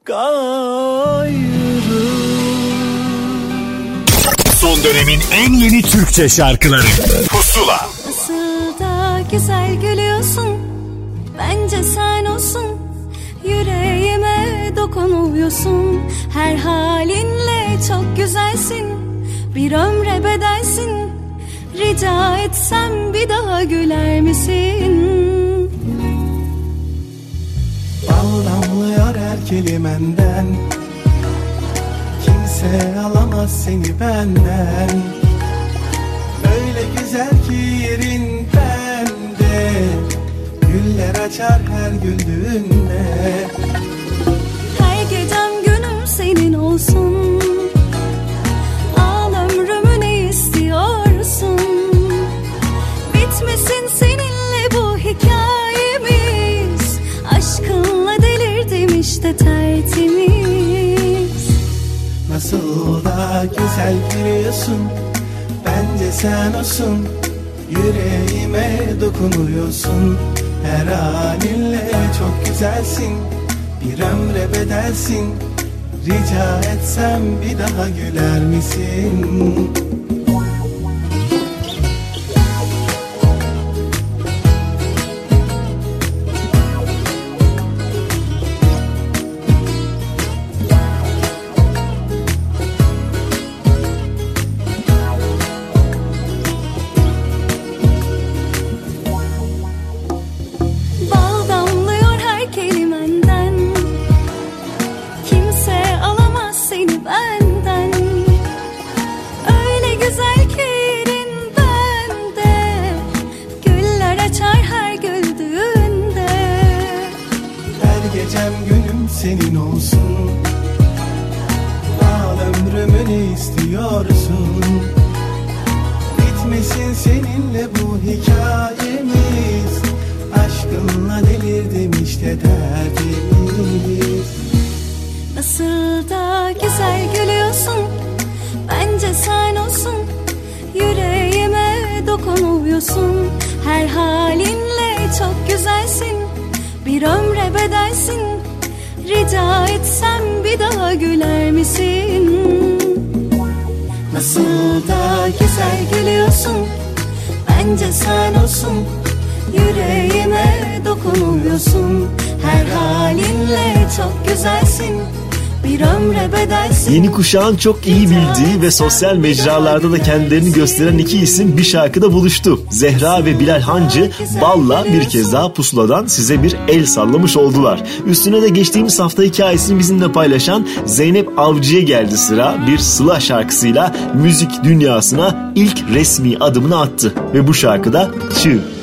gayrı Son dönemin en yeni Türkçe şarkıları. Pusula. Nasıl da güzel gülüyorsun. Bence sen olsun. Yüreğime dokunuyorsun. Her halinle çok güzelsin. Bir ömre bedelsin. Rica etsem bir daha güler misin? Her kelimenden. Kimse alamaz seni benden. Öyle güzel ki yerin bende Güller açar her güldüğünde. Her gecem günüm senin olsun işte tertemiz. Nasıl da güzel gülüyorsun Bence sen olsun. Yüreğime dokunuyorsun Her halinle çok güzelsin. Bir ömre bedelsin Rica etsem bir daha güler misin? Yüreğime dokunuyorsun Her halinle çok güzelsin Bir ömre bedelsin Yeni kuşağın çok iyi bildiği ve sosyal mecralarda da kendilerini gösteren iki isim bir şarkıda buluştu. Zehra ve Bilal Hancı Balla bir kez daha pusuladan size bir el sallamış oldular. Üstüne de geçtiğimiz hafta hikayesini bizimle paylaşan Zeynep Avcı'ya geldi sıra. Bir Sıla şarkısıyla müzik dünyasına ilk resmi adımını attı. Ve bu şarkıda Çığ.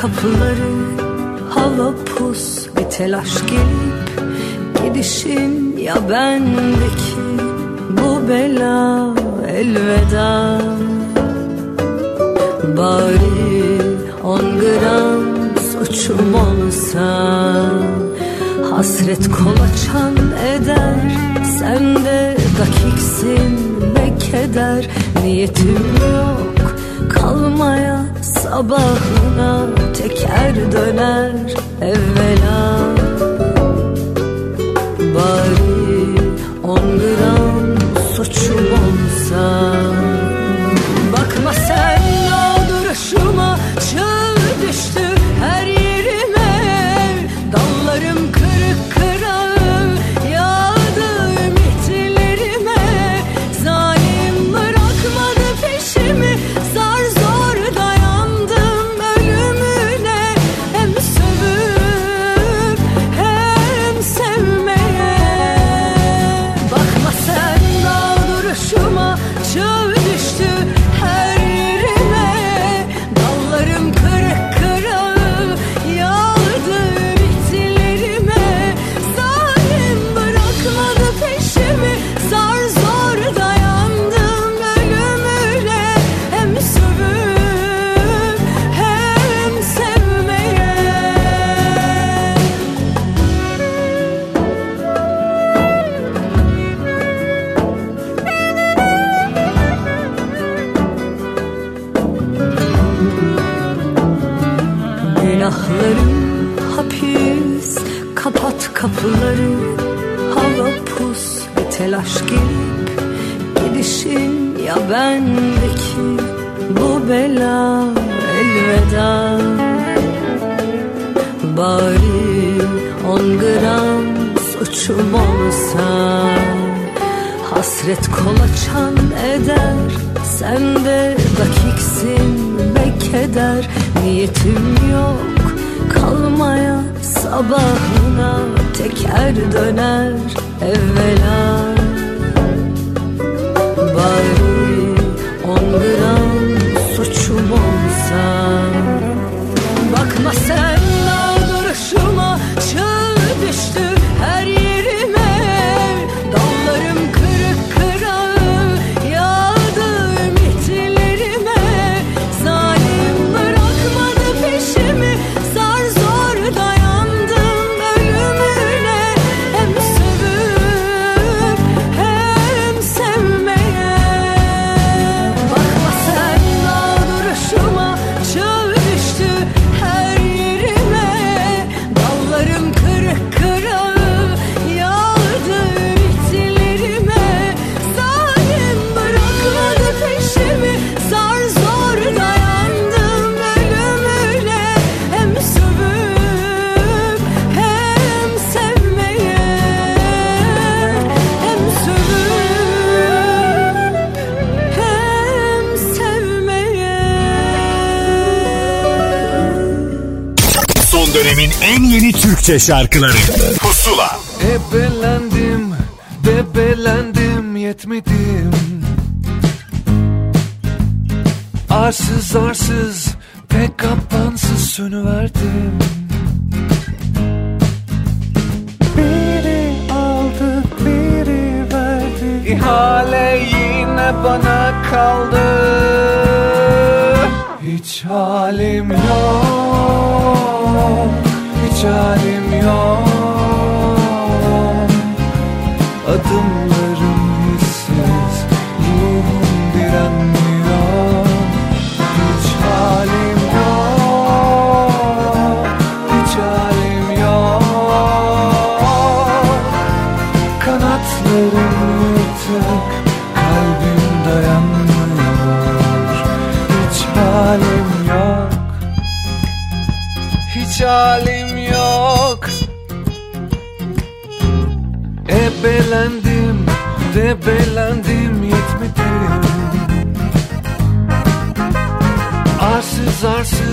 Kapıları hava pus. Bir telaş gelip Gidişim ya bendeki bu bela elveda. Bari on gram suçum olsa Hasret kolaçan eder. Sen de dakiksin ve keder. Niyetim yok kalmaya sabahına teker döner evvela. Bari on gram suçum olsa yarim On gram suçum olsa Hasret kolaçan eder Sen de dakiksin ve keder Niyetim yok kalmaya Sabahına teker döner evvela. Bari on gram suçum olsa yeni Türkçe şarkıları. Pusula. Ebelendim, debelendim, yetmedim. Arsız arsız, pek kapansız sönüverdim Biri aldı, biri verdi. İhale yine bana kaldı. Hiç halim yok çarem yok.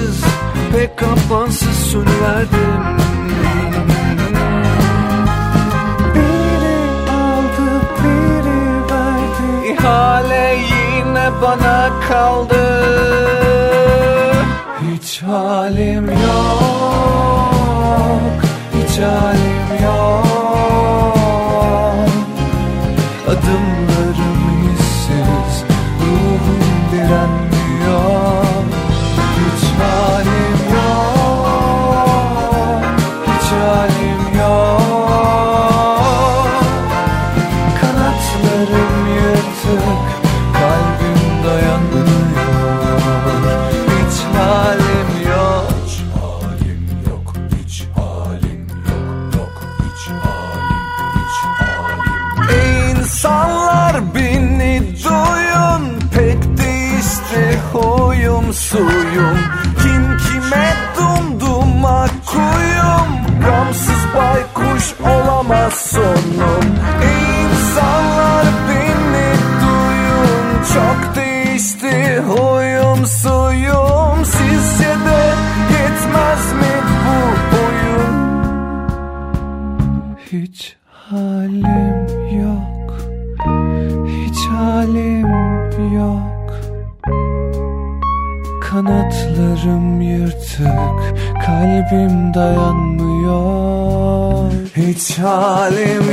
kapansız Pek kapansız sürüverdim. Biri aldı biri verdi. İhale yine bana kaldı. Hiç halim yok Hiç halim yok. Dayanmıyor. Hiç halim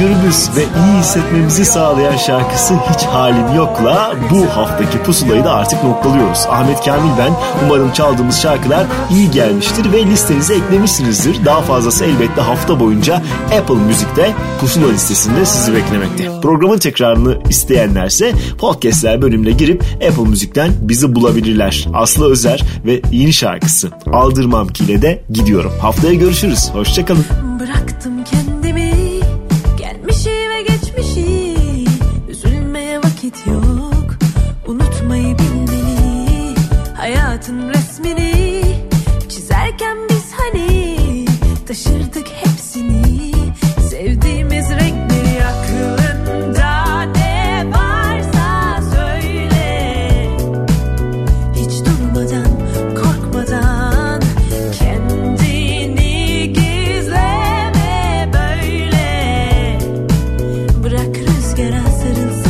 Gürbüz ve iyi hissetmemizi sağlayan şarkısı Hiç Halim Yok'la bu haftaki pusulayı da artık noktalıyoruz. Ahmet Kamil ben. Umarım çaldığımız şarkılar iyi gelmiştir ve listenize eklemişsinizdir. Daha fazlası elbette hafta boyunca Apple Müzik'te pusula listesinde sizi beklemekte. Programın tekrarını isteyenlerse podcastler bölümüne girip Apple Müzik'ten bizi bulabilirler. Aslı Özer ve yeni şarkısı Aldırmam ki ile de gidiyorum. Haftaya görüşürüz. Hoşçakalın. acid inside.